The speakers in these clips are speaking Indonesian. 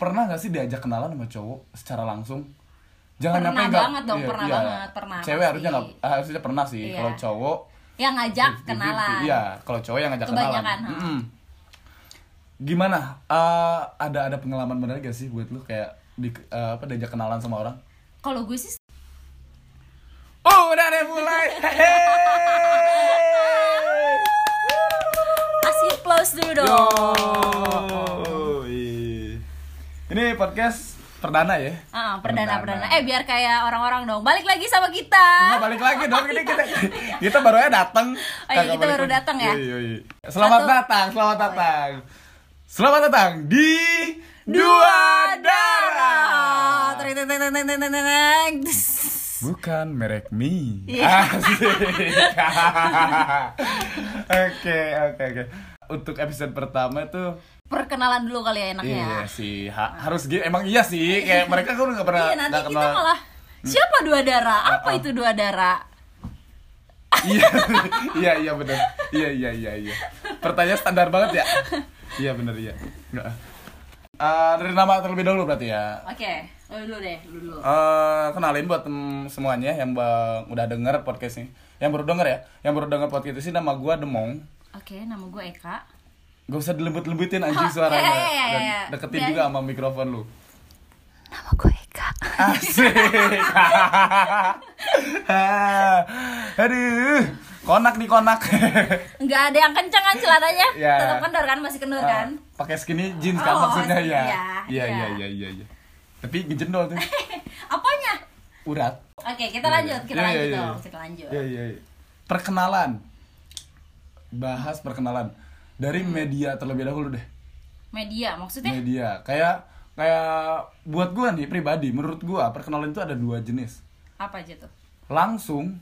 pernah gak sih diajak kenalan sama cowok secara langsung jangan Pernah nyampe banget dong, pernah banget, pernah, cewek harusnya nggak harusnya pernah sih Iya. kalau cowok yang ngajak 50-50. kenalan iya kalau cowok yang ngajak kenalan Kebanyakan, ha. Mm-mm. gimana Eh, ada ada pengalaman bener gak sih buat lu kayak di eh, apa diajak kenalan sama orang kalau gue sih oh udah deh mulai kasih applause dulu dong Yoi. Ini podcast perdana ya? Ah, perdana perdana eh biar kayak orang-orang dong balik lagi sama kita Nggak balik lagi dong ini kita kita baru aja datang. Oh iya, kita baru datang ya? Yoi, yoi. Selamat Satu. datang, selamat datang. Selamat datang di Dua Darah. Bukan merek mie. Iya. Asik. Oke, oke, oke. Untuk episode pertama tuh perkenalan dulu kali ya enaknya Iya sih, ha- harus gitu. Emang iya sih, kayak mereka kan nggak pernah Iya nanti nggak kita malah siapa dua darah? Apa Ah, ah. itu dua darah? Iya iya iya benar iya iya iya iya. Pertanyaan standar banget ya? Iya benar iya. Nggak. Eh, dari nama terlebih dahulu berarti ya? Oke lu dulu deh lu dulu. Eh, kenalin buat semuanya yang udah denger podcast ini. Yang baru denger ya? Yang baru denger podcast ini nama gua Demong. Oke nama gue Eka gak usah dilembut-lembutin anjing Oh, suaranya iya, iya, iya, dan iya. deketin Biar- juga sama mikrofon lu nama gue Eka Asik. Aduh, konak nih konak. nggak ada yang kencang kan celananya Ya. tetap kendor kan masih kendor kan Ah, Pakai skinny jeans kan Oh, maksudnya ya. iya, Iya iya. iya iya. Tapi ngejendol tuh. apanya Urat. oke kita Iya, lanjut kita lanjut dong kita lanjut Iya iya iya. Perkenalan. Bahas perkenalan dari Hmm. media terlebih dahulu deh. media maksudnya Media. Kayak kayak buat gua nih pribadi, menurut gua perkenalan itu ada dua jenis. apa aja tuh Langsung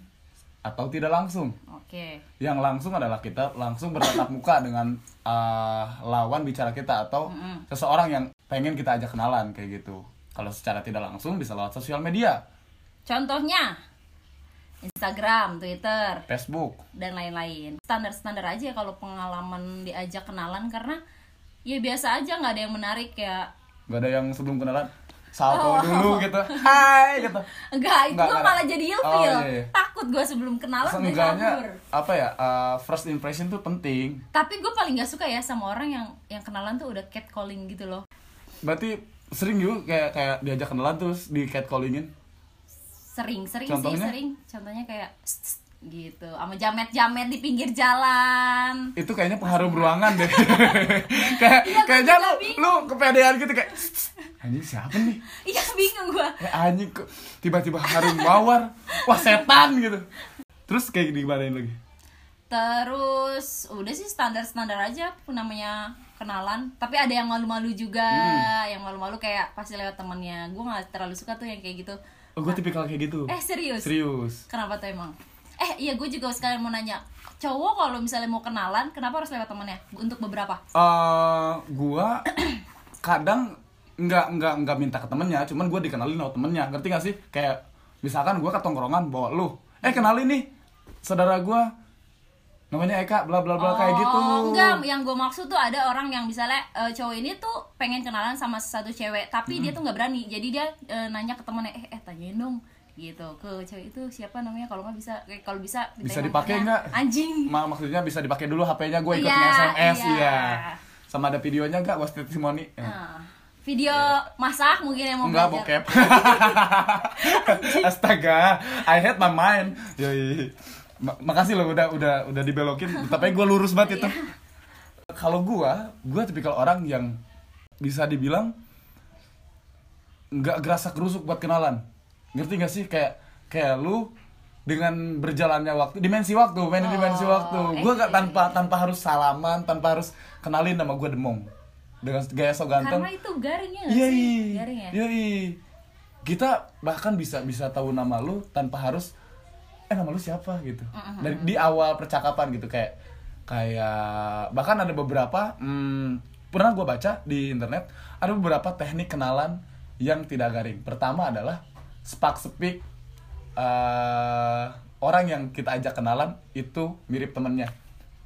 atau tidak langsung. oke yang langsung adalah kita langsung bertatap muka dengan uh, lawan bicara kita atau Mm-mm. seseorang yang pengen kita ajak kenalan kayak gitu. Kalau secara tidak langsung bisa lewat sosial media, contohnya Instagram Twitter Facebook. dan lain-lain standar-standar aja kalau pengalaman diajak kenalan karena ya biasa aja nggak ada yang menarik ya Gak ada yang sebelum kenalan salto Oh. dulu gitu. Hai gitu. enggak itu gue malah jadi ilfil Oh, iya, iya. takut gue sebelum kenalan Seenggaknya apa ya? uh, first impression tuh penting. tapi gue paling gak suka ya sama orang yang yang kenalan tuh udah catcalling gitu loh Berarti sering juga kayak kayak diajak kenalan terus di catcallingin. Sering sering Contohnya? sih sering contohnya kayak gitu sama jamet-jamet di pinggir jalan itu kayaknya pengaruh ruangan deh kayak gua kayaknya lu bingung. lu kepedean gitu kayak "Sst, sst, anjing siapa nih iya bingung gue ya anjing kok tiba-tiba harum mawar wah setan gitu terus kayak gimana lagi Terus udah sih standar-standar aja pun namanya kenalan. Tapi ada yang malu-malu juga, Hmm. yang malu-malu kayak pasti lewat temennya. Gue nggak terlalu suka tuh yang kayak gitu. Oh gue tipikal kayak gitu Eh serius? serius Kenapa tuh emang? Eh iya gue juga sekalian mau nanya. Cowok kalau misalnya mau kenalan, kenapa harus lewat temennya? Untuk beberapa? eh gua kadang nggak nggak nggak minta ke temennya cuman gue dikenalin sama temennya ngerti gak sih kayak misalkan gue ke tongkrongan bawa lu eh kenalin nih saudara gue namanya Eka bla bla bla kayak gitu Oh, enggak, yang gue maksud tuh ada orang yang misalnya eh, cowok ini tuh pengen kenalan sama satu cewek, tapi dia tuh nggak berani. Jadi dia eh, nanya ke temennya, "Eh, eh tanyain dong." gitu ke cewek itu siapa namanya kalau nggak bisa eh, kalau bisa Bisa dipakai nggak? anjing Ma maksudnya bisa dipakai dulu HP-nya gue ikut Iya, SMS iya. iya. Sama ada videonya nggak was testimoni? Ya. Nah, video masak mungkin yang mau Enggak belajar bokep. Astaga, I hate my mind. Yoi. Ma- makasih loh udah udah udah dibelokin, tapi gue lurus banget itu. Kalau gua, gua tipikal orang yang bisa dibilang nggak gerasa kerusuk buat kenalan. Ngerti gak sih? Kayak kayak lu dengan berjalannya waktu dimensi waktu main di dimensi Oh, waktu. Gue gak tanpa tanpa harus salaman tanpa harus kenalin nama gue demong. Dengan gaya so ganteng. Karena itu garing ya nggak Iya, sih? iya. garing ya? Iya, iya. Kita bahkan bisa bisa tahu nama lu tanpa harus eh nama lu siapa gitu. Dari di awal percakapan gitu kayak kayak bahkan ada beberapa hmm, pernah gua baca di internet ada beberapa teknik kenalan yang tidak garing. Pertama adalah spak sepik eh, orang yang kita ajak kenalan itu mirip temennya.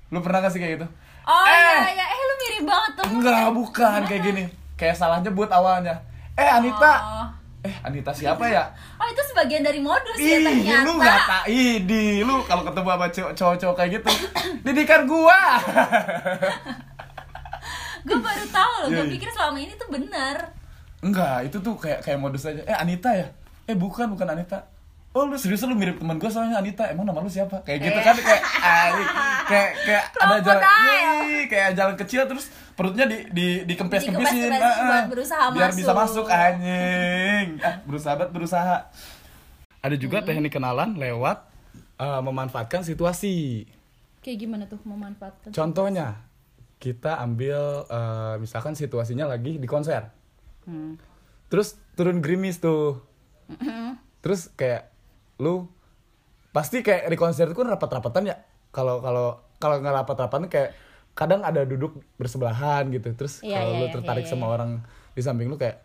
Lu pernah gak sih kayak gitu? oh Eh! iya iya eh lu mirip banget tuh Enggak, bukan kayak gini. kayak salah nyebut awalnya eh Anita Oh. Eh Anita siapa ya Oh itu sebagian dari modus Ih, ya ternyata. lu nggak tak di lu kalau ketemu sama cowok- cowok-cowok kayak gitu didikan gua Gue baru tahu loh. Gue Iya, iya. pikir selama ini tuh benar. enggak itu tuh kayak kayak modus aja eh Anita ya eh bukan bukan Anita Oh lu serius lu mirip teman gue soalnya Anita. Emang nama lu siapa? Kayak gitu kan kayak ay, kayak kayak ada jalan. Ih, kayak jalan kecil terus perutnya di di dikempes kempesin Dikempes-kempesin buat berusaha biar masuk. bisa masuk. anjing. Ah berusaha banget berusaha. Ada juga teknik kenalan lewat eh, memanfaatkan situasi. Kayak gimana tuh memanfaatkan? contohnya kita ambil eh, misalkan situasinya lagi di konser. Hmm. terus turun gerimis tuh. Terus kayak lu pasti kayak di konser itu kan rapat-rapatan ya. Kalau kalau kalau nggak rapat-rapatan kayak kadang ada duduk bersebelahan gitu. Terus Iya, kalau iya, lu iya, tertarik iya, sama iya. orang di samping lu kayak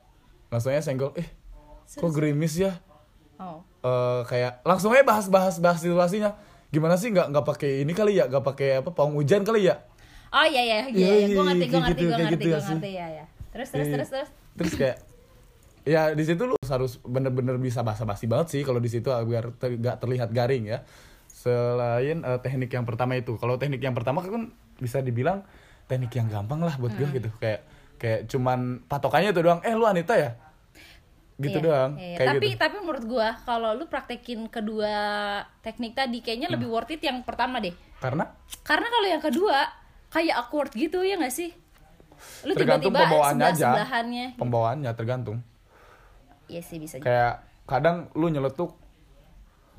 langsungnya senggol eh kok gerimis ya? Oh. Eh, kayak langsung aja bahas-bahas bahas situasinya. Gimana sih nggak nggak pakai ini kali ya? Nggak pakai apa pawang hujan kali ya? Oh iya iya iya, Iya, gue ngerti gue ngerti gitu, gue ngerti gitu gue ngerti. Ya ya. Terus terus terus terus. terus kayak ya di situ lu harus bener-bener bisa basa-basi banget sih kalau di situ biar ter- gak terlihat garing ya. Selain eh, teknik yang pertama itu. Kalau teknik yang pertama kan bisa dibilang teknik yang gampang lah buat Hmm. gue gitu. Kayak kayak cuman patokannya itu doang. Eh lu Anita ya? Gitu Iya, doang. iya, iya. kayak tapi gitu. tapi menurut gua kalau lu praktekin kedua teknik tadi kayaknya lebih worth it yang pertama deh. karena? Karena kalau yang kedua kayak awkward gitu ya nggak sih? Lu tergantung tiba-tiba pembawaannya sebelah aja. sebelahannya. pembawaannya tergantung Iya sih bisa. juga. kayak kadang lu nyeletuk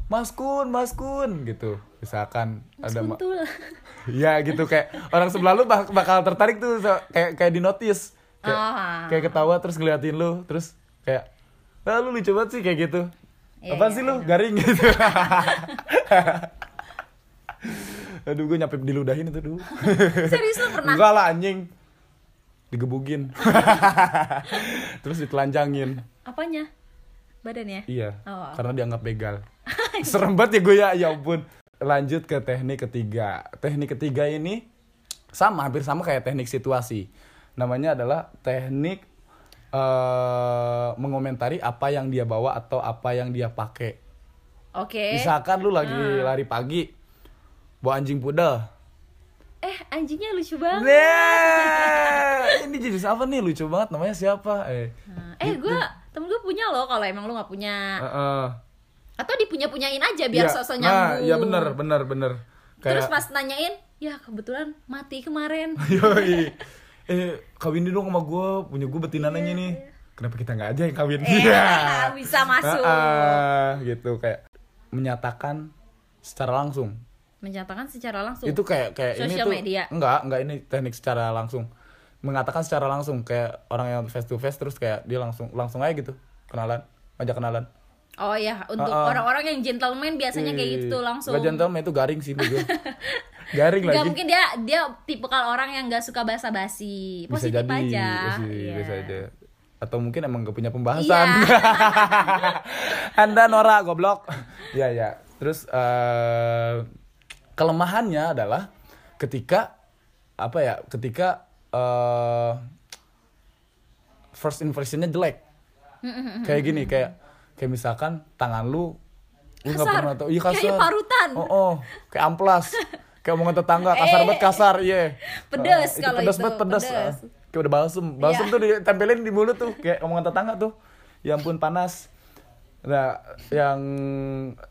Mas Kun, Mas Kun gitu. Misalkan Mas ada ma- Kuntul. Iya gitu kayak orang sebelah lu bak- bakal tertarik tuh so- kayak kayak di notice. Kayak, Ah. kayak ketawa terus ngeliatin lu terus kayak ah, lu lucu banget sih kayak gitu. Iya, Apaan iya, sih lu? Garing gitu. Aduh gue nyampe diludahin itu dulu. Serius lu pernah? Enggak lah anjing. Digebugin. terus ditelanjangin. Apanya? Badannya? Iya, Oh. karena dianggap begal. Serem banget ya gue ya, ya ampun. Lanjut ke teknik ketiga. Teknik ketiga ini sama, hampir sama kayak teknik situasi. Namanya adalah teknik eh mengomentari apa yang dia bawa atau apa yang dia pakai. Oke. Misalkan lu lagi lari pagi, bawa anjing pudel. Eh, anjingnya lucu banget. Nah, ini jenis apa nih? Lucu banget. Namanya siapa? Eh, Nah, eh, gue temen gue punya loh kalau emang lu nggak punya. Heeh. Atau dipunya punyain aja biar Iya, sosok Nah, nyambung. iya bener, bener, bener. Terus Kayak- pas nanyain, ya kebetulan mati kemarin. Yoi. Eh, kawinin dong sama gue, punya gue betina nanya nih. Kenapa kita nggak aja yang kawin? Eh, Iya. bisa masuk. Ah, ah, gitu kayak menyatakan secara langsung. Menyatakan secara langsung. Itu kayak kayak ini tuh media. enggak, enggak ini teknik secara langsung. Mengatakan secara langsung kayak orang yang face to face terus kayak dia langsung langsung aja gitu. Kenalan, ngajak kenalan. Oh ya, untuk ah. orang-orang yang gentleman biasanya kayak gitu tuh langsung. Gak gentleman itu garing sih gue. garing Gak lagi. mungkin dia dia tipikal orang yang gak suka basa-basi. Positif jadi aja. Iya. bisa aja atau mungkin emang gak punya pembahasan Iya. anda Nora goblok ya ya terus eh kelemahannya adalah ketika apa ya ketika eh first impressionnya jelek. Kayak gini kayak kayak misalkan tangan lu lu nggak pernah tahu. Iya Kayak kasar. parutan. oh, oh kayak amplas. Kayak omongan tetangga kasar banget kasar iya. Pedes Ah, kalau pedes itu, banget pedes, pedes. Ah, kayak udah balsem. Balsem Iya. tuh ditempelin di mulut tuh kayak omongan tetangga tuh. Ya ampun panas. Nah yang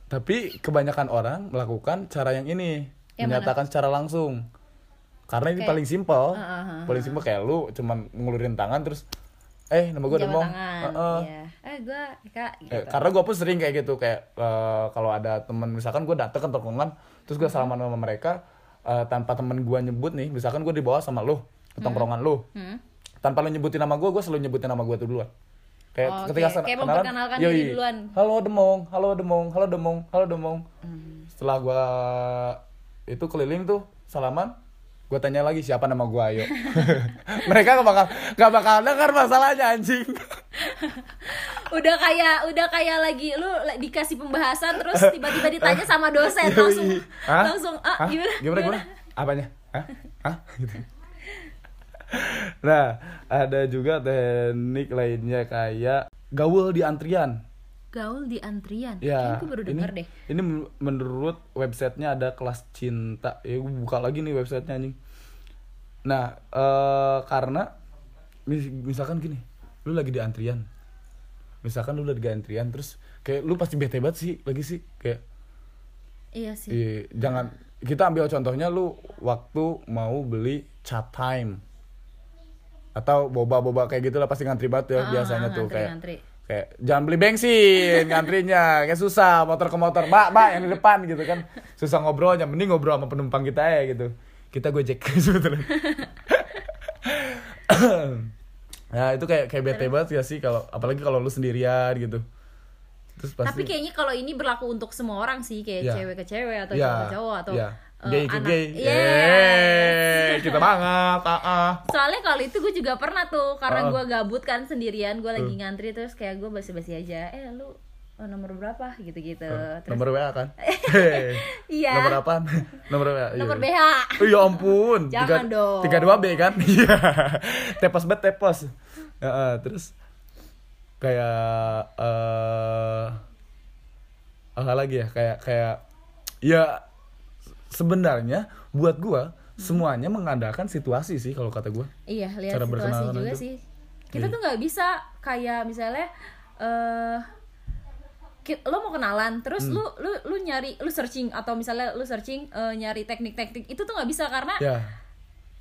tapi kebanyakan orang melakukan cara yang ini Yang menyatakan secara langsung karena ini Kayak- paling simpel Ah, ah, ah, paling simpel kayak lu cuman ngulurin tangan terus eh nama gue demong tangan. Heeh. Iya. Eh, gue Kak gitu. Eh, karena gue pun sering kayak gitu kayak eh, kalau ada teman misalkan gue dateng ke tongkrongan terus gue salaman sama mereka eh, tanpa temen gue nyebut nih misalkan gue dibawa sama lu ke tongkrongan lu Hmm. tanpa lu nyebutin nama gue gue selalu nyebutin nama gue tuh duluan kayak Oh, ketika sana- Kayak kenalan, memperkenalkan yoi, diri duluan. halo demong halo demong halo demong halo demong Hmm. setelah gue itu keliling tuh salaman gue tanya lagi siapa nama gue ayo mereka gak bakal gak bakal dengar masalahnya anjing udah kayak udah kayak lagi lu dikasih pembahasan terus tiba-tiba ditanya sama dosen langsung Hah? langsung ah Hah? gimana gimana gimana apanya Hah? Hah? gitu nah, ada juga teknik lainnya kayak gaul di antrian. Gaul di antrian. Ya, gue baru ini, denger deh. Ini men- menurut websitenya ada kelas cinta. Ya, gue buka lagi nih websitenya anjing. Nah, eh karena mis- misalkan gini, lu lagi di antrian. Misalkan lu lagi di antrian terus kayak lu pasti bete banget sih lagi sih kayak Iya sih. Iya, jangan kita ambil contohnya lu waktu mau beli chat time atau boba-boba kayak gitu lah pasti ngantri banget ya Ah, biasanya tuh ngantri, kayak ngantri. Kayak jangan beli bensin ngantrinya. Kayak susah motor ke motor mbak mbak yang di depan gitu kan. Susah ngobrolnya mending ngobrol sama penumpang kita ya gitu. Kita gojek sebetulnya. Nah itu kayak kayak bete banget ya sih kalau apalagi kalau lu sendirian gitu. Terus pasti Tapi kayaknya kalau ini berlaku untuk semua orang sih, kayak Ya. cewek ke cewek atau Ya, cowok ke cowok atau ya. Eh, gay ke anak. gay Yes. Kita banget ah, ah. Soalnya kalau itu gue juga pernah tuh Ah. karena gue gabut kan sendirian, gue lagi ngantri terus kayak gue basi-basi aja. Eh lu oh, nomor berapa gitu-gitu. Terus nomor WA kan Iya. nomor apaan nomor WA iya. Nomor BH. Oh, ya ampun Jangan dong. tiga dua B kan iya tepos bet tepos Ya, eh, terus kayak eh apa lagi ya kayak kayak ya sebenarnya buat gua semuanya mengandalkan situasi sih kalau kata gua Iya, lihat Cara situasi berkenalan juga itu. sih. Kita Iya. tuh nggak bisa kayak misalnya eh ki- lo mau kenalan, terus Hmm. lu lu lu nyari lu searching atau misalnya lu searching eh, nyari teknik-teknik itu tuh nggak bisa karena ya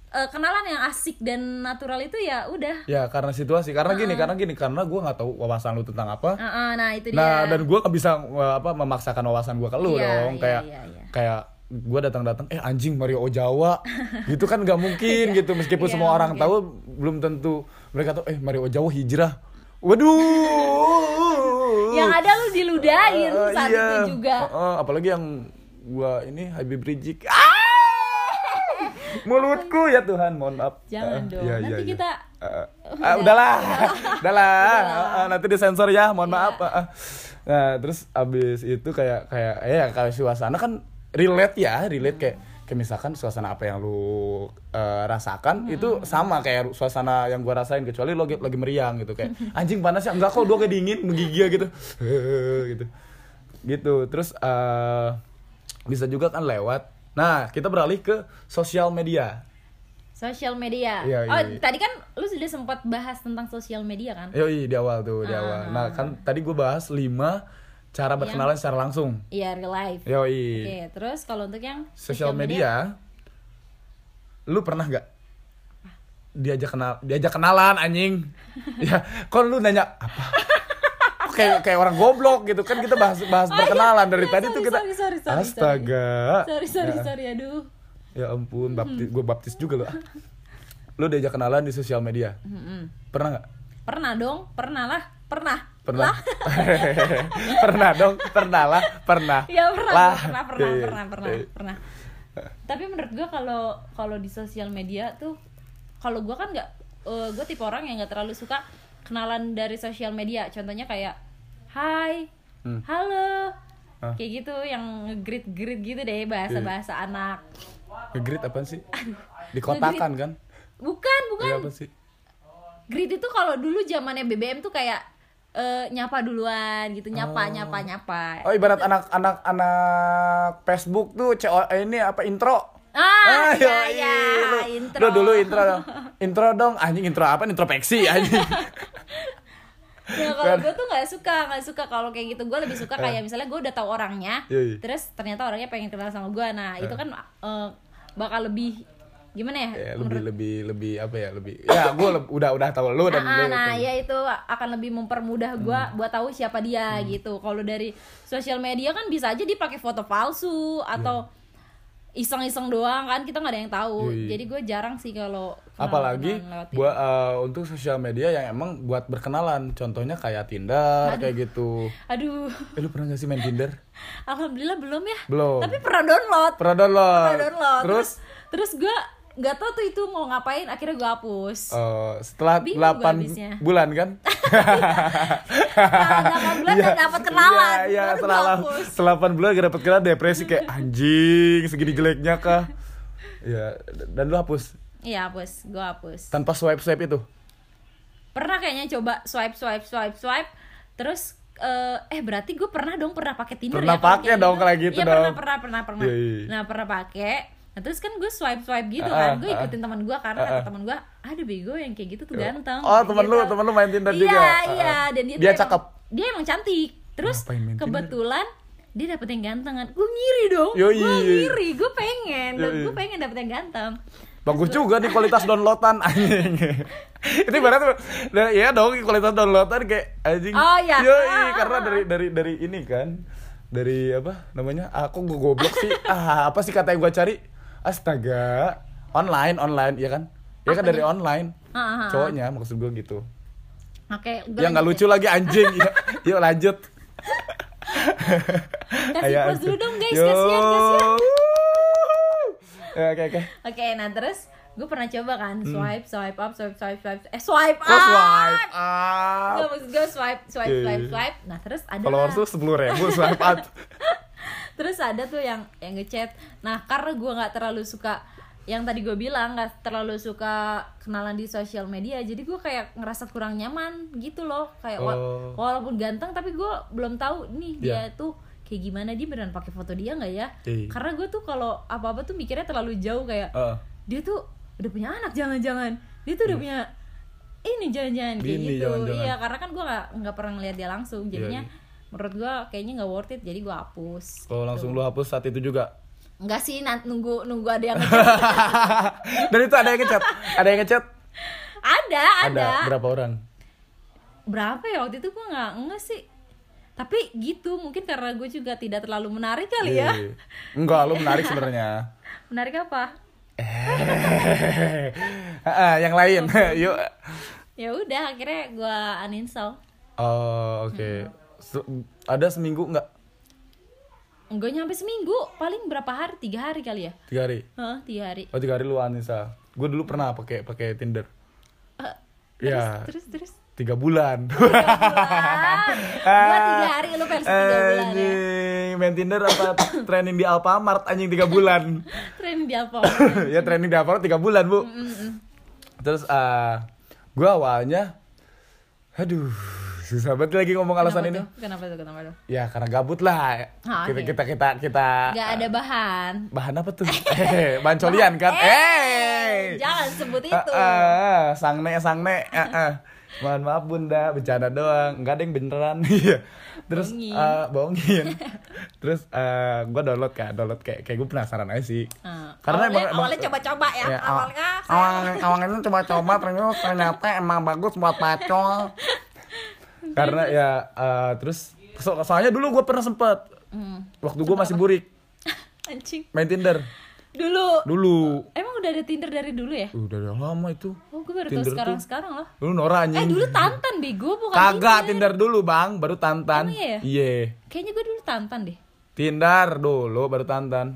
eh, kenalan yang asik dan natural itu ya udah. ya karena situasi karena gini karena gini karena gua nggak tahu wawasan lu tentang apa Ah, ah, nah itu dia. Nah, dan gue gak bisa uh, apa memaksakan wawasan gue ke lu Iya, dong, iya, kayak iya, iya. kayak gue datang-datang, eh anjing Mario Ojawa, gitu kan nggak mungkin gitu, meskipun Iya, semua orang mungkin. tahu, belum tentu mereka tahu, eh Mario Ojawa hijrah, waduh, yang ada lu diludahin Eh, saat iya. itu juga. Eh, eh, apalagi yang gua ini Habib Rizik, ah! mulutku ya Tuhan, mohon maaf. Jangan Eh, dong. iya, Nanti iya, iya. kita Eh, ah, udahlah, udahlah, Ah, ah, nanti disensor ya, mohon maaf. ah, ah. Nah, terus abis itu kayak kayak ya kalau suasana kan relate ya, relate kayak kayak misalkan suasana apa yang lu eh, rasakan itu sama kayak suasana yang gua rasain kecuali lo lagi, lagi meriang gitu kayak anjing panas ya enggak kok dua kayak dingin menggigil gitu gitu gitu terus eh, bisa juga kan lewat nah kita beralih ke sosial media Sosial media. Iya, oh, iya, iya. tadi kan lu sudah sempat bahas tentang sosial media kan? Yoi di awal tuh di Ah. awal. Nah kan tadi gue bahas 5 cara berkenalan secara langsung. Iya, real life. Yoi. Oke, terus kalau untuk yang Sosial media, lu pernah nggak diajak kenal diajak kenalan anjing? ya, kok lu nanya apa? Kayak kayak orang goblok gitu kan kita bahas bahas berkenalan dari iya, tadi sorry, tuh kita sorry, sorry, sorry, astaga Sorry, sorry, Ya, sorry, aduh. ya ampun baptis gue baptis juga loh lu diajak kenalan di sosial media pernah nggak Pernah dong, pernah lah, pernah. Pernah pernah dong pernah lah pernah Ya pernah, lah pernah, pernah, Iya, pernah, pernah, iya. pernah. Tapi menurut gua kalau kalau di sosial media tuh, kalau gua kan nggak, eh, gua tipe orang yang nggak terlalu suka kenalan dari sosial media. Contohnya kayak, Hai, Hmm. halo, Ah. kayak gitu, yang ngegrit-grit gitu deh bahasa-bahasa Iya. anak. ngegrit apaan sih dikotakan kan Bukan, bukan. Iya apa sih Grit itu kalau dulu zamannya BBM tuh kayak eh, nyapa duluan gitu, nyapa, nyapa, nyapa. oh ibarat anak anak anak Facebook tuh CO ini apa intro Ah, iya, yoi. iya, lu, intro. lu dulu intro dong intro dong anjing intro apa introspeksi anjing Nah, kalau gue tuh nggak suka, nggak suka kalau kayak gitu. Gue lebih suka kayak misalnya gue udah tahu orangnya, Yoi. terus ternyata orangnya pengen kenal sama gue. Nah, itu kan eh, bakal lebih gimana ya? ya, lebih lebih lebih apa ya lebih ya gue udah udah tahu lu dan Ah, lu nah ya itu akan lebih mempermudah gue Hmm. buat tahu siapa dia gitu. Kalau dari sosial media kan bisa aja dipakai foto palsu atau iseng-iseng doang kan kita nggak ada yang tahu. Iya. Yoi. Jadi gue jarang sih kalau apalagi buat eh, untuk sosial media yang emang buat berkenalan contohnya kayak Tinder kayak gitu Aduh, eh, lu pernah gak sih main Tinder alhamdulillah belum ya. belum Tapi pernah download. pernah download Pernah download. terus terus gue nggak tahu tuh itu mau ngapain akhirnya gue hapus eh, setelah Bingung gua 8 habisnya. bulan kan nah, 8 bulan gak dapet kenalan baru gua setelah hapus setelah 8 bulan gak dapet kenalan depresi kayak anjing segini jeleknya kah. Ya, dan lu hapus. iya hapus gue hapus tanpa swipe swipe itu pernah kayaknya coba swipe swipe swipe swipe terus eh, eh berarti gue pernah dong pernah pakai Tinder Pernah ya pakai dong gitu Iya pernah dong. pernah pernah pernah. Iya, iya. Nah pernah pakai. Nah terus kan gue swipe swipe gitu kan, gue ah, ikutin teman gue karena ah, kata ah. teman gue ada bego yang kayak gitu tuh ganteng. Oh, temen Gitu. lu- temen lu main Tinder iya, juga? Iya iya dan dia, Dia tuh emang- cakep? Dia emang cantik. Terus main Tinder? kebetulan dia dapet yang ganteng kan. Gue ngiri dong. Gue ngiri, gue pengen gue pengen dapet yang ganteng. bagus juga nih kualitas downloadan anjing itu berarti ya dong kualitas downloadan kayak anjing Oh, iya. Yoi, Ah, karena dari dari dari ini kan dari apa namanya aku gue goblok sih ah apa sih kata yang gue cari astaga. Online online ya kan? Ya kan dari online. Ah, ah, ah. cowoknya maksud gue gitu. Oke, gue ya nggak lucu lagi anjing. Yuk, yuk lanjut. Kasih Ayo, pause dulu dong guys, Yo. kasihan kasihan. Ya, oke oke. Oke, nah terus gue pernah coba kan swipe, swipe up, swipe, swipe, swipe, eh swipe Hmm. Kok up. swipe up. Maksud gue swipe, swipe, Iya, swipe, iya. swipe. Nah terus ada Followers tuh sepuluh ribu swipe up terus ada tuh yang yang ngechat. Nah karena gue nggak terlalu suka yang tadi gue bilang nggak terlalu suka kenalan di sosial media jadi gue kayak ngerasa kurang nyaman gitu loh kayak wa- Oh. walaupun ganteng tapi gue belum tahu nih dia Iya. tuh kayak gimana dia beneran pakai foto dia nggak ya Iya. karena gue tuh kalau apa apa tuh mikirnya terlalu jauh kayak Heeh. dia tuh udah punya anak jangan-jangan dia tuh udah punya ini jangan-jangan kayak gitu jangan-jangan. iya karena kan gue nggak nggak pernah ngeliat dia langsung jadinya iya. Menurut gue kayaknya nggak worth it jadi gue hapus Kalau langsung lu hapus saat itu juga. nggak sih nunggu nunggu ada yang Dan itu ada yang ngechat. Ada yang ngechat? ada ada Berapa orang? berapa ya waktu itu gue nggak nggak sih tapi gitu mungkin karena gue juga tidak terlalu menarik kali ya Iya. Enggak, lu menarik sebenarnya. menarik apa Heeh, yang lain. Yuk. ya udah akhirnya gue uninstall Oh, oke. Se- ada seminggu enggak? Enggak nyampe seminggu paling berapa hari tiga hari kali ya Tiga hari. Hah, tiga hari Oh, tiga hari lu Anissa. Gue dulu pernah pakai pakai Tinder. Eh, Ya, terus terus tiga bulan. bulan gua tiga hari lu versi tiga bulan ya main Tinder apa training di Alfamart anjing tiga bulan. tren di apa ya training di Alfamart tiga bulan bu. Terus uh, gue awalnya, aduh susah banget lagi ngomong alasan ini. kenapa tuh kenapa tuh Ya karena gabut lah. Ah, kita, oke. kita kita kita nggak ada bahan bahan apa tuh? eh, bahan colian kan? Eh, jangan sebut itu Ah, ah, sang nek sang nek. Ah, ah. Mohon maaf bunda, bercanda doang. Enggak ada yang beneran. Iya. Terus Bohongin. eh, bohongin. Terus eh gue download kan, download kayak kayak gue penasaran aja sih. Ah, Karena awalnya, emang- awalnya coba-coba ya, Ya, awal- awalnya awalnya awalnya itu coba-coba terus ternyata emang bagus buat pacol. Karena ya eh, terus so- soalnya dulu gue pernah sempet Hmm, waktu gue masih burik anjing main Tinder dulu dulu. emang udah ada Tinder dari dulu ya Udah udah lama itu. oh gue baru Tinder tahu sekarang tuh. sekarang loh Dulu Nora eh dulu Tantan bego bukan Kagak Tinder. Tinder dulu bang, baru Tantan. Iya ya? Iya. kayaknya gue dulu Tantan deh Tinder dulu baru Tantan.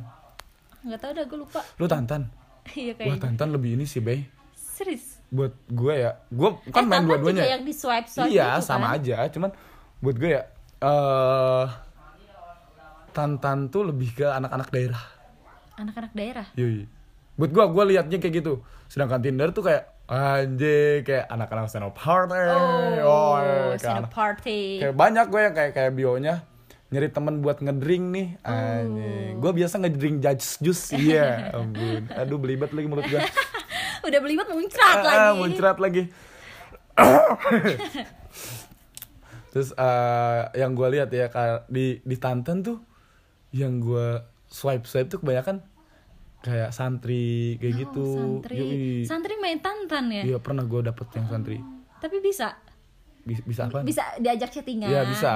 nggak tahu dah gue lupa Lu Tantan? iya Wah kayaknya Tantan lebih ini sih Bay. serius Buat gue ya, gue kan eh, main dua-duanya. juga yang di swipe swipe Iya gitu sama kan? aja, cuman buat gue ya. eh Tantan tuh lebih ke anak-anak daerah. anak-anak daerah Yoi. Buat gue, gue liatnya kayak gitu. Sedangkan Tinder tuh kayak anjing kayak anak-anak stand up party. oh, kayak stand anak- up party kayak banyak gue yang kayak kayak bionya nyari temen buat ngedrink nih Oh. anjing gue biasa ngedrink judge juice iya ampun aduh belibet lagi mulut gue udah belibet muncrat Ah, lagi. muncrat lagi. Terus eh, yang gue lihat ya di di Tantan tuh yang gue swipe swipe tuh kebanyakan kayak santri kayak Oh, gitu. santri. Yoi. santri main Tantan ya? Iya pernah gue dapet yang santri. Tapi bisa? Bisa, bisa apa? Bisa diajak chattingan? Iya bisa.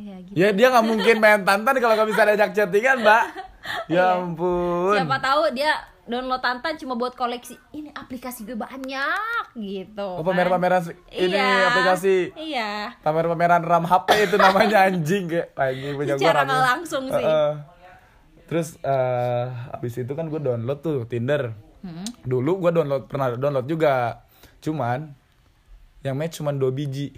Ya gitu. Ya dia nggak mungkin main tantan kalau nggak bisa diajak chattingan, Mbak. Ya ampun. siapa tahu dia download Tantan cuma buat koleksi ini aplikasi gue banyak gitu Oh, kan. pamer-pameran se- ini Iya, aplikasi. iya Pamer-pameran RAM HP itu namanya anjing kayak anjing punya gua Secara langsung sih. Heeh. Terus eh abis itu kan gue download tuh Tinder. Hmm. Dulu gue download pernah download juga. Cuman yang match cuman dua biji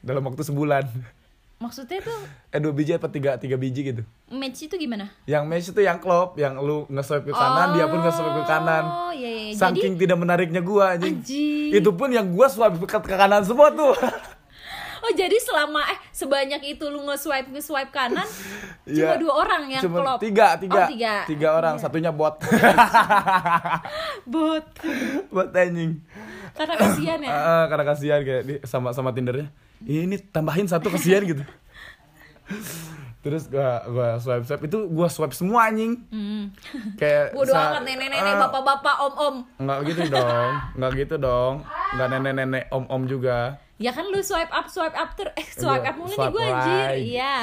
dalam waktu sebulan. maksudnya tuh eh dua biji apa tiga tiga biji gitu? match itu gimana? Yang match itu yang klop yang lu nge-swipe ke kanan dia pun nge-swipe ke kanan. Oh iya, iya. jadi saking tidak menariknya gua anjing. Anjing. itu pun yang gua swipe ke, ke kanan semua tuh. Oh jadi selama eh sebanyak itu lu nge-swipe nge-swipe kanan Iya. cuma dua orang yang Cuma klop. tiga tiga oh, tiga. tiga. Orang satunya bot. Bot. Bot anjing. Karena kasihan ya? Ah, karena kasihan kayak di, sama sama tindernya ini tambahin satu kasihan gitu. Terus gua gua swipe swipe. Itu gua swipe semua anjing. Hmm. kayak bodo amat nenek-nenek ah, bapak-bapak om-om. Nggak gitu dong nggak gitu dong. Nggak nenek nenek om om juga. Ya kan lu swipe up swipe up ter eh swipe Gua up mulu nih swipe gue anjir. iya.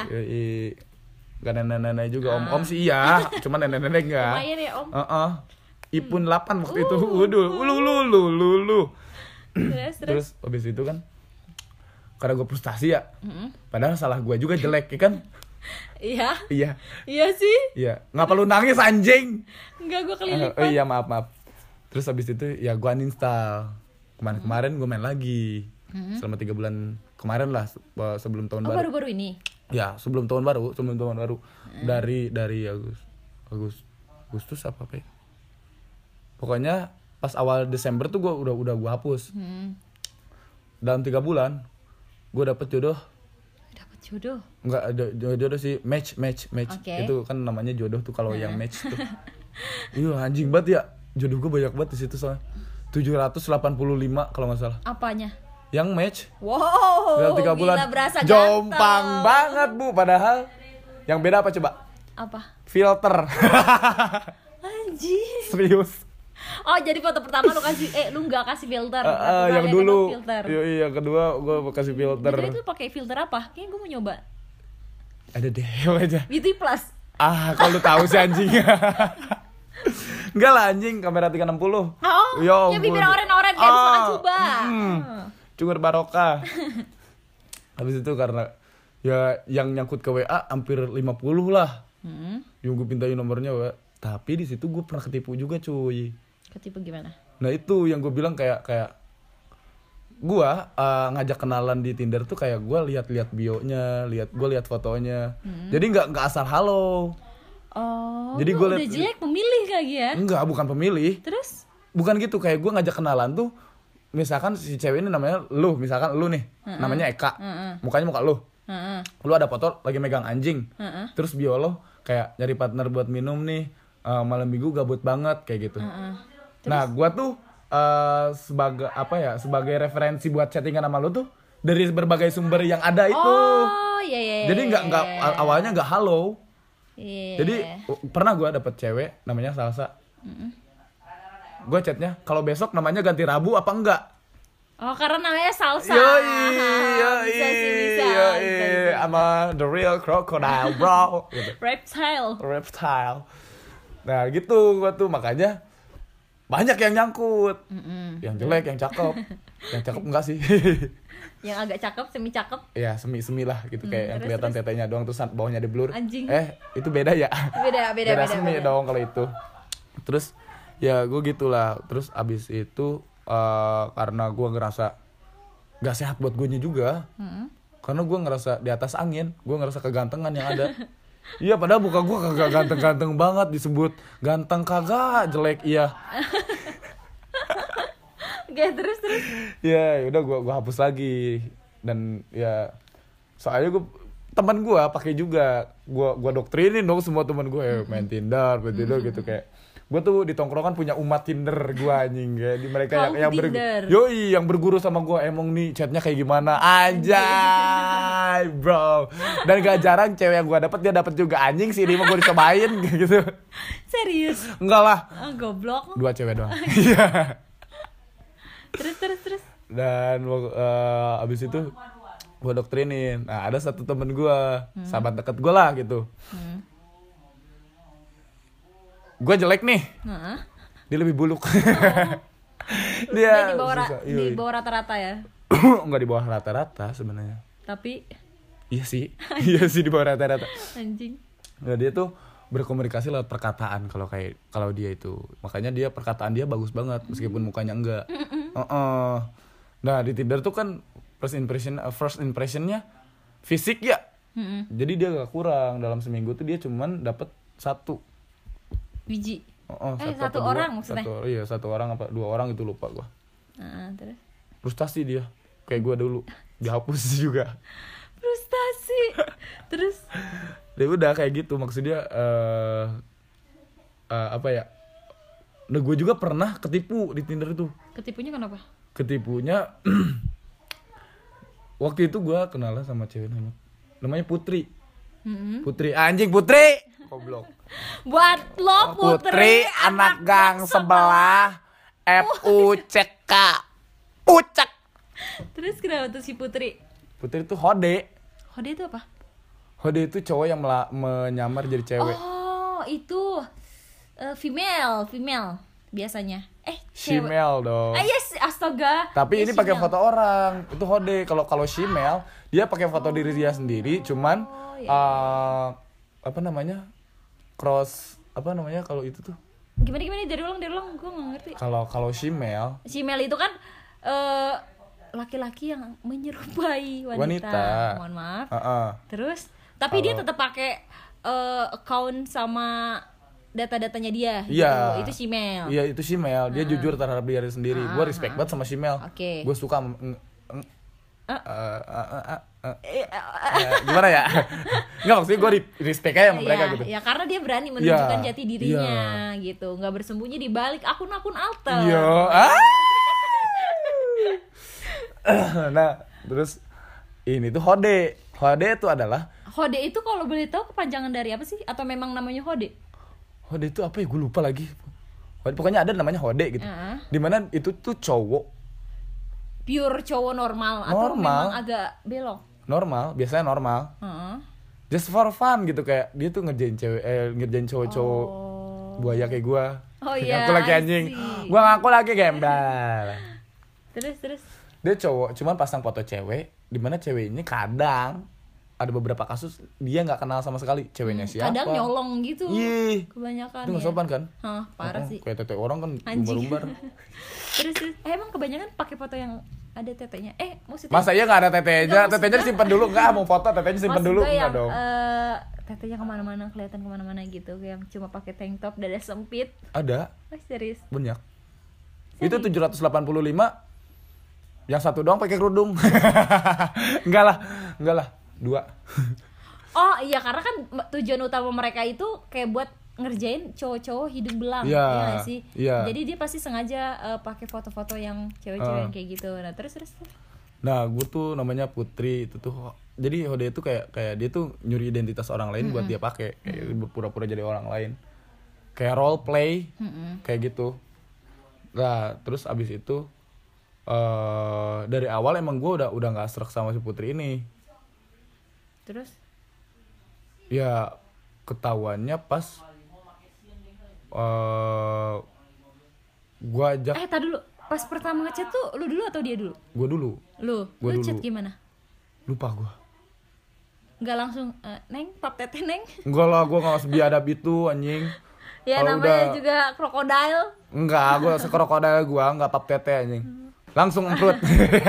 Gak nenek-nenek juga, om-om sih iya, cuman nenek-nenek enggak. lumayan ya om. Heeh. Ipun 8 waktu itu. Waduh, ulu lu lu lu lu. terus terus. Terus habis itu kan karena gue frustasi ya. Mm-mm. Padahal salah gue juga jelek ya kan? iya Iya, iya sih iya. Ngapa lu nangis anjing? enggak gue kelilipan oh iya maaf maaf. Terus habis itu ya gue uninstall. Kemarin-kemarin gue main lagi. Selama tiga bulan kemarin lah se- sebelum tahun oh baru. baru-baru ini Ya, sebelum tahun baru, sebelum tahun baru. Dari dari Agus Agus Agustus apa apa ya? Pokoknya pas awal Desember tuh gua udah udah gua hapus. hmm. Dalam tiga bulan gua dapet jodoh. dapat jodoh Enggak ada jodoh, jodoh sih, match match match. Oke. Itu kan namanya jodoh tuh kalau yang match tuh. Iya, anjing banget ya. Jodoh gua banyak banget di situ soalnya. 785 kalau nggak salah. apanya Yang match wow dalam tiga Oh, gila, bulan. berasa Jompang ganteng. banget, Bu. Padahal yang beda apa coba? apa Filter. anjir Serius. Oh jadi foto pertama lu kasih eh lu nggak kasih filter eh, Tapi yang dulu. filter Yoi, yang kedua gue kasih filter. Jadi itu pakai filter apa? Kayaknya gue mau nyoba. Ada deh aja. Beauty Plus. Ah, kalau lu tahu sih anjing. Enggak lah anjing, kamera 360. Oh, Ya yang bibir oren-oren kayak Ah, coba. hmm. Cungur barokah. Habis itu karena ya yang nyangkut ke WA hampir 50 lah. Hmm. Yang gue pintain nomornya, wa. Tapi di situ gue pernah ketipu juga, cuy. Ketipu gimana? Nah itu yang gue bilang kayak kayak gua eh, ngajak kenalan di Tinder tuh kayak gua lihat-lihat bionya, lihat gua lihat fotonya. Jadi nggak nggak asal halo. Oh, Jadi gua udah liat- jelek pemilih lagi ya? Enggak, bukan pemilih. Terus? Bukan gitu kayak gua ngajak kenalan tuh misalkan si cewek ini namanya lu, misalkan lu nih, namanya Eka. Heeh. Mukanya muka lu. Heeh. Lu ada foto lagi megang anjing. Heeh. Terus bio lo kayak nyari partner buat minum nih. eh, malam minggu gabut banget kayak gitu. Heeh. Nah, gua tuh eh, sebagai apa ya? Sebagai referensi buat chattingan sama lu tuh dari berbagai sumber yang ada itu. Oh, iya iya. Jadi nggak nggak iya. awalnya nggak halo. Iya. Jadi uh, pernah gua dapet cewek namanya Salsa. Gue chatnya kalau besok namanya ganti Rabu apa enggak? Oh, karena namanya salsa. Yoi, yoi, bisa sih, bisa. yoi, bisa sih. sama the real crocodile bro. gitu. Reptile. Reptile. Nah gitu gua tuh makanya banyak yang nyangkut. Mm-mm. Yang jelek, yang cakep. yang cakep enggak sih. Yang agak cakep, semi cakep. ya semi-semi lah gitu kayak yang terus, kelihatan tetenya doang terus bawahnya di blur. Anjing. Eh, itu beda ya. Beda, beda, beda. semi beda. dong kalau itu. Terus ya gue gitulah. Terus abis itu eh, karena gue ngerasa gak sehat buat gue juga. Mm-mm. Karena gue ngerasa di atas angin, gue ngerasa kegantengan yang ada. Iya padahal muka gue kagak ganteng-ganteng banget disebut. Ganteng kagak jelek iya. Oke, terus terus. Ya udah gue gua hapus lagi. Dan ya soalnya gue teman gue pakai juga. Gue gua doktrinin dong semua teman gue ya, main Tinder, main Tinder gitu kayak gue tuh di tongkrongan punya umat Tinder gue anjing kayak di mereka yang Kaum yang ber- Tinder. yoi yang berguru sama gue emang nih chatnya kayak gimana? Aja bro. Dan gak jarang cewek yang gue dapet dia dapet juga. Anjing sih ini mah gue dicobain. Gitu. Serius. enggak lah. Ah, goblok. dua cewek doang. Iya. Terus terus terus. dan eh, abis itu gue doktrinin. Nah ada satu temen gue sahabat deket gue lah gitu. Hmm. Gue jelek nih. Heeh. dia lebih buluk. Dia dia di bawah ra- di Yoi. bawah rata-rata ya. nggak di bawah rata-rata sebenarnya. Tapi? Iya sih. Iya sih di bawah rata-rata. Anjing. nah dia tuh berkomunikasi lewat perkataan kalau kayak kalau dia itu. Makanya dia perkataan dia bagus banget meskipun mukanya enggak. Heeh. nah di Tinder tuh kan first impression uh, first impressionnya fisik ya. Mm-mm. jadi dia gak kurang. Dalam seminggu tuh dia cuman dapat satu biji. Oh, oh, Eh, satu dua. orang maksudnya? Satu, iya satu orang apa dua orang itu lupa gua. Nah, terus? Frustasi dia. Kayak gua dulu. Dihapus juga. Frustasi. Terus? Ya udah kayak gitu. Maksudnya eh eh, apa ya? Nah gue juga pernah ketipu di Tinder itu. Ketipunya kenapa? Ketipunya waktu itu gue kenalan sama cewek namanya namanya Putri Mm-mm. Putri anjing Putri! Goblok. Buat lo putri, anak gang sebelah. F U C K. Terus kenapa tuh si putri? Putri itu Hode. Hode itu apa? Hode itu cowok yang menyamar jadi cewek. Oh itu eh, female female biasanya. Eh cewek. Shemale dong. Ah yes astaga. Tapi Eh, ini pakai foto orang. Itu hode. Kalau kalau Shimel, dia pakai foto diri dia sendiri, cuman Oh, iya. eh, apa namanya? cross apa namanya kalau itu tuh? gimana gimana dari ulang dari ulang gue nggak ngerti Kalau kalau Shimel si Mel itu kan eh, laki-laki yang menyerupai wanita. Wanita. Mohon maaf. Heeh. Terus tapi dia Kalau- tetap pakai eh, account sama data-datanya dia. Iya. Gitu. Itu si Mel. Iya itu Shimel. Dia jujur terhadap diri sendiri. Gue respect banget sama Shimel. Oke. Gue suka. Eh, Eh, gimana ya? Enggak maksudnya gue respect aja sama mereka Iya, gitu. ya karena dia berani menunjukkan Iya, jati dirinya gitu, nggak bersembunyi di balik akun-akun alter. Iya. Ah. nah, terus ini tuh Hode. Hode itu adalah Hode itu kalau boleh tahu kepanjangan dari apa sih? Atau memang namanya Hode? Hode itu apa ya? Gue lupa lagi. Hode, pokoknya ada namanya Hode gitu. Heeh. Di mana itu tuh cowok Pure cowok normal, atau Normal. memang agak belok? Normal, biasanya normal. Heeh. Just for fun gitu kayak dia tuh ngerjain cewek eh ngerjain cowok-cowok Oh. buaya kayak gua. Oh iya, Ngaku lagi anjing. Gua ngaku lagi gembel. Terus terus. Dia cowok, cuman pasang foto cewek di mana cewek ini kadang ada beberapa kasus dia nggak kenal sama sekali ceweknya siapa. Hmm, Kadang nyolong gitu. Ih. Kebanyakan Itu nggak ya. sopan kan? Hah, parah Oh, sih. Kayak tete orang kan Anjing. umbar-umbar. terus terus. Eh, emang kebanyakan pakai foto yang ada tetenya. Eh, maksudnya Masa iya nggak ada tetenya? Tetenya disimpan dulu nggak? Mau foto tetenya maksud dulu nggak dong? eh, tetenya ke mana-mana kelihatan ke mana-mana gitu yang cuma pakai tank top dada sempit Ada oh, serius banyak. Itu 785 yang satu doang pakai kerudung. enggak lah, enggak lah. Dua. oh iya karena kan tujuan utama mereka itu kayak buat ngerjain cowok-cowok hidung belang Iya, ya sih iya. jadi dia pasti sengaja eh, pakai foto-foto yang cewek-cewek yang kayak gitu nah terus terus. Nah, gue tuh namanya Putri itu tuh jadi Hode itu kayak kayak dia tuh nyuri identitas orang lain buat dia pakai kayak pura-pura jadi orang lain. Kayak role play Mm-mm. kayak gitu. Nah, terus abis itu eh dari awal emang gue udah udah nggak serak sama si Putri ini. terus Ya ketahuannya pas eh gue ajak eh tadi dulu pas pertama ngechat tuh lu dulu atau dia dulu gue dulu lu Gua lu dulu. chat gimana lupa gue nggak langsung eh, neng pap tete neng enggak lah gue nggak sebiadab itu anjing ya Kalau namanya udah- juga krokodil Enggak, gue sekrokodil gue enggak pap tete anjing. Langsung emprut.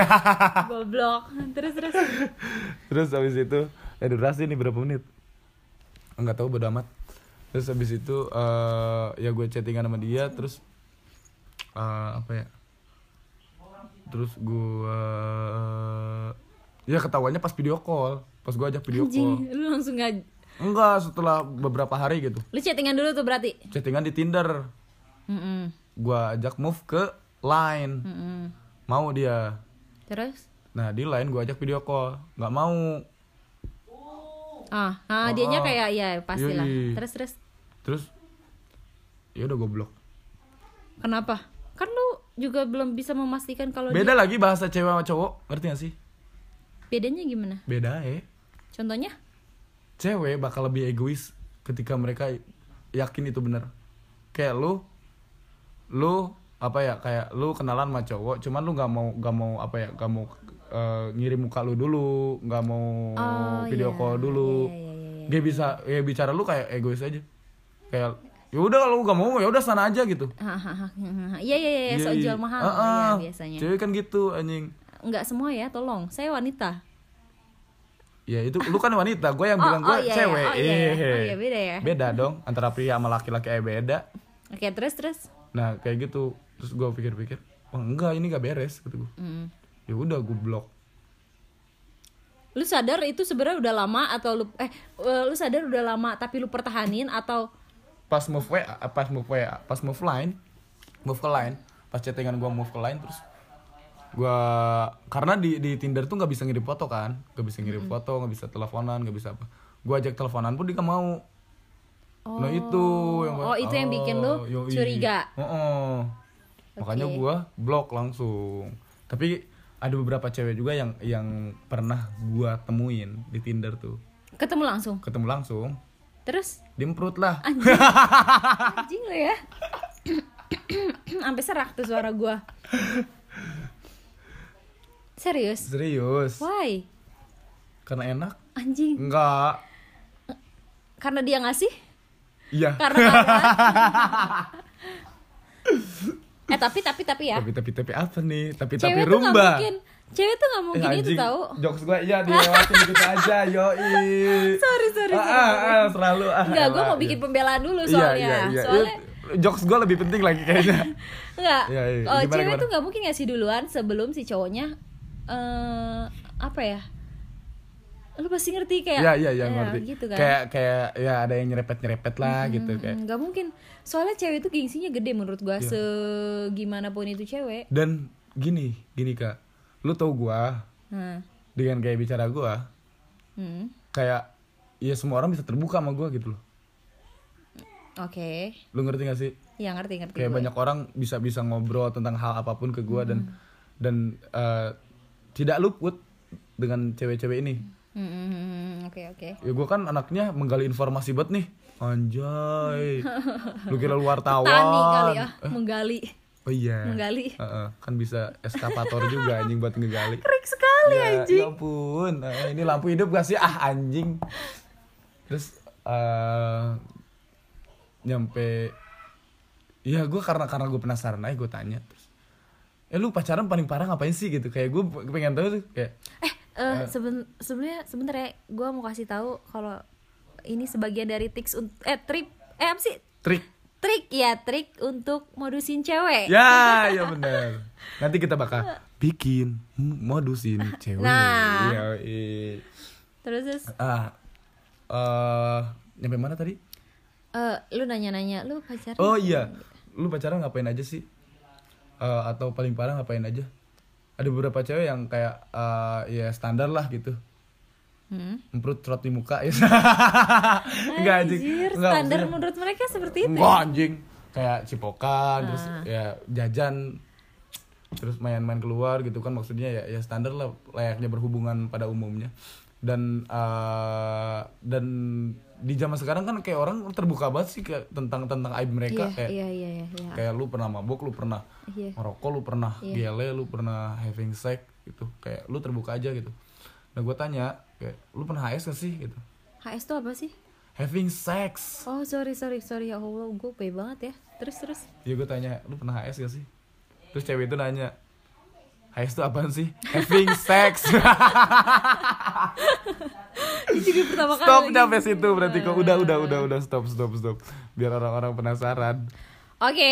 goblok terus terus Terus habis itu, eh durasi nih berapa menit? Enggak tahu bodo amat. Terus habis itu eh ya gue chattingan sama dia terus eh apa ya? Terus gue ya ketahuannya pas video call. Pas gue ajak video anjing call. lu langsung nggak Enggak, setelah beberapa hari gitu. lu chattingan dulu tuh berarti Chattingan di Tinder. Mm-mm. Gue ajak move ke Line. Mm-mm. Mau dia. terus Nah di line gue ajak video call, nggak mau. Ah ah Oh, dianya oh. kayak ya pastilah Yoi. terus terus Terus ya udah gue blok. kenapa kan lu juga belum bisa memastikan kalau Beda lagi bahasa cewek sama cowok, ngerti gak sih? dia bedanya gimana Beda ya. contohnya Cewek bakal lebih egois ketika mereka yakin itu bener. Kayak lu, lu apa ya kayak lu kenalan sama cowok, cuman lu nggak mau nggak mau apa ya nggak mau eh, ngirim muka lu dulu, nggak mau Oh, video iya. call dulu. Iya, iya, iya, iya. Dia bisa ya bicara lu kayak egois aja. Kayak ya udah kalau nggak mau ya udah sana aja gitu. Hahaha. iya iya iya so Iya, jual iya. mahal Ah, ah. ya biasanya Cewek kan gitu anjing. nggak semua ya tolong saya wanita Ya itu lu kan wanita, gue yang Oh, bilang gue oh, iya, iya. cewek. Oh, iya, iya. Eh, Oh, iya, beda ya. Beda dong, antara pria sama laki-laki eh beda. Oke, terus terus. Nah kayak gitu, terus gue pikir-pikir, oh enggak ini gak beres, kata gue. Mm. Ya udah gue blok. Lu sadar itu sebenarnya udah lama atau lu eh eh, lu sadar udah lama tapi lu pertahanin atau Pas move WA, pas move WA, pas move line, move ke line, pas chattingan gue move ke line terus gue karena di di Tinder tuh nggak bisa ngirim foto kan, nggak bisa ngirim foto, nggak bisa teleponan, nggak bisa apa. Gue ajak teleponan pun dia gak mau. Nah itu yang Oh, itu yang bikin lu yoi. curiga. Heeh. Makanya Oke. gua blok langsung. Tapi ada beberapa cewek juga yang yang pernah gua temuin di Tinder tuh. ketemu langsung. Ketemu langsung, Terus dimprut lah. anjing lu ya. Sampai serak tuh suara gua. Serius? Serius. Why? Karena enak? Anjing. Enggak. Karena dia ngasih? Iya. Karena. eh tapi tapi tapi ya. Tapi tapi tapi apa nih? Tapi tapi Cewek tuh nggak rumba. mungkin. Cewek tuh nggak mungkin Eh, itu tahu. Jokes gua iya dilewatin gitu aja, yoi. Sorry sorry. Ah, sorry. ah, ah, selalu ah. Enggak, gue mau iya. bikin pembelaan dulu Iya, soalnya. iya, iya. Soalnya Jokes gue lebih penting lagi kayaknya. enggak. Iya, iya. Oh, Gimana, cewek gimana? tuh nggak mungkin ngasih duluan sebelum si cowoknya eh apa ya? Lu pasti ngerti kayak Iya iya iya ya, ngerti. gitu kan. Kayak kayak ya ada yang nyerepet nyerepet lah gitu kayak. Hmm, nggak mungkin. Soalnya cewek itu gengsinya gede menurut gua Iya. segimana pun itu cewek. Dan gini gini kak, lu tau gua Nah. dengan kayak bicara gua Hmm. kayak ya semua orang bisa terbuka sama gua gitu loh. Oke. Lu ngerti gak sih? Ya ngerti ngerti. Kayak gue. banyak orang bisa bisa ngobrol tentang hal apa pun ke gua dan dan eh, tidak luput dengan cewek-cewek ini. Hmm, hmm, hmm, hmm. Oke oke. Ya gua kan anaknya menggali informasi banget nih. Anjay. Lu kira lu wartawan. Tani kali ya, menggali. Oh iya. Menggali. Heeh, kan bisa eskapator juga anjing buat ngegali. Keren sekali ya, anjing. ya ampun. Eh, ini lampu hidup gak sih? Ah anjing. Terus eh nyampe Iya gue karena karena gue penasaran aja gue tanya terus Eh lu pacaran paling parah ngapain sih gitu Kayak gue pengen tahu tuh kayak Eh, eh seben sebenarnya sebentar ya, gue mau kasih tahu kalau ini sebagian dari tips untuk eh trip eh apa sih trik trik ya trik untuk modusin cewek. Ya ya bener Nanti kita bakal bikin modusin cewek Nah. Iya, iya. Terus terus Ah eh Nyampe mana tadi? eh lu nanya-nanya lu pacaran? Oh iya, lu pacaran ngapain aja sih? Eh, atau paling parah ngapain aja? Ada beberapa cewek yang kayak eh, ya standar lah gitu, Hmm. emprut trot di muka ya. Enggak anjing. Enggak, standar maksudnya- menurut mereka seperti itu. Enggak anjing. Kayak cipokan, terus Ah. ya jajan, terus main-main keluar gitu kan maksudnya ya ya standar lah layaknya berhubungan pada umumnya. Dan eh, dan di zaman sekarang kan kayak orang terbuka banget sih kayak tentang tentang aib mereka Iya, kayak iya, iya, iya, iya. kayak lu pernah mabuk lu pernah Iya. ngerokok lu pernah Iya. gele lu pernah having sex gitu kayak lu terbuka aja gitu nah gue tanya kayak lu pernah HS gak sih gitu HS tuh apa sih? having sex Oh, sorry, sorry, sorry. Ya Allah, gue pay banget ya. Terus, terus. ya gue tanya lu pernah HS gak sih terus cewek itu nanya HS itu apaan sih having sex Ini juga pertama kali. stop sampai situ berarti kok udah udah udah udah stop stop stop biar orang-orang penasaran Oke.